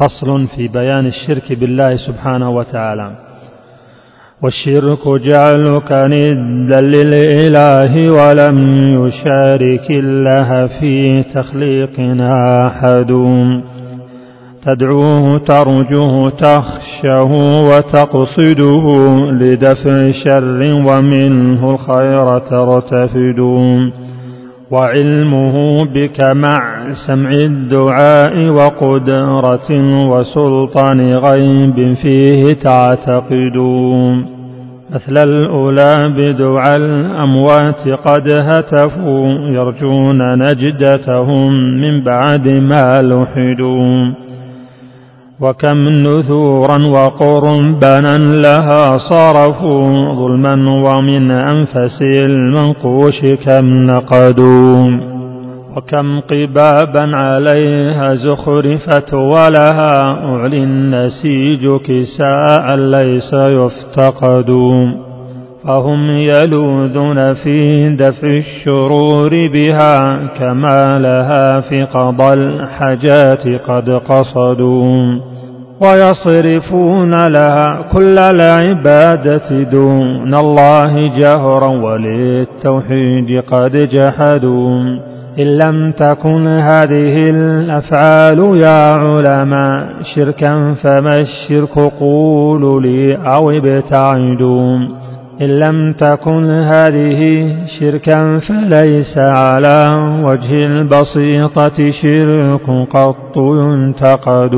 فصل في بيان الشرك بالله سبحانه وتعالى. والشرك جعلك ندا للإله ولم يشارك الله في تخليقنا أحد. تدعوه ترجوه تخشه وتقصده لدفع شر ومنه الخير ترتفد. وعلمه بك مع سمع الدعاء وقدرة وسلطان غيب فيه تعتقد مثل الأولى بدعاء الأموات قد هتفوا يرجون نجدتهم من بعد ما لحدوا. وكم نذورا وقربانا لها صرفوا ظلما ومن أنفس المنقوش كم نقدوا وكم قبابا عليها زخرفت ولها أعلي النسيج كساء ليس يفتقد فهم يلوذون في دفع الشرور بها كما لها في قضى الحاجات قد قصدوا ويصرفون لها كل العبادة دون الله جهرا وللتوحيد قد جحدوا. إن لم تكن هذه الأفعال يا علماء شركا فما الشرك قولوا لي أو ابتعدوا. إن لم تكن هذه شركا فليس على وجه البسيطة شرك قط ينتقد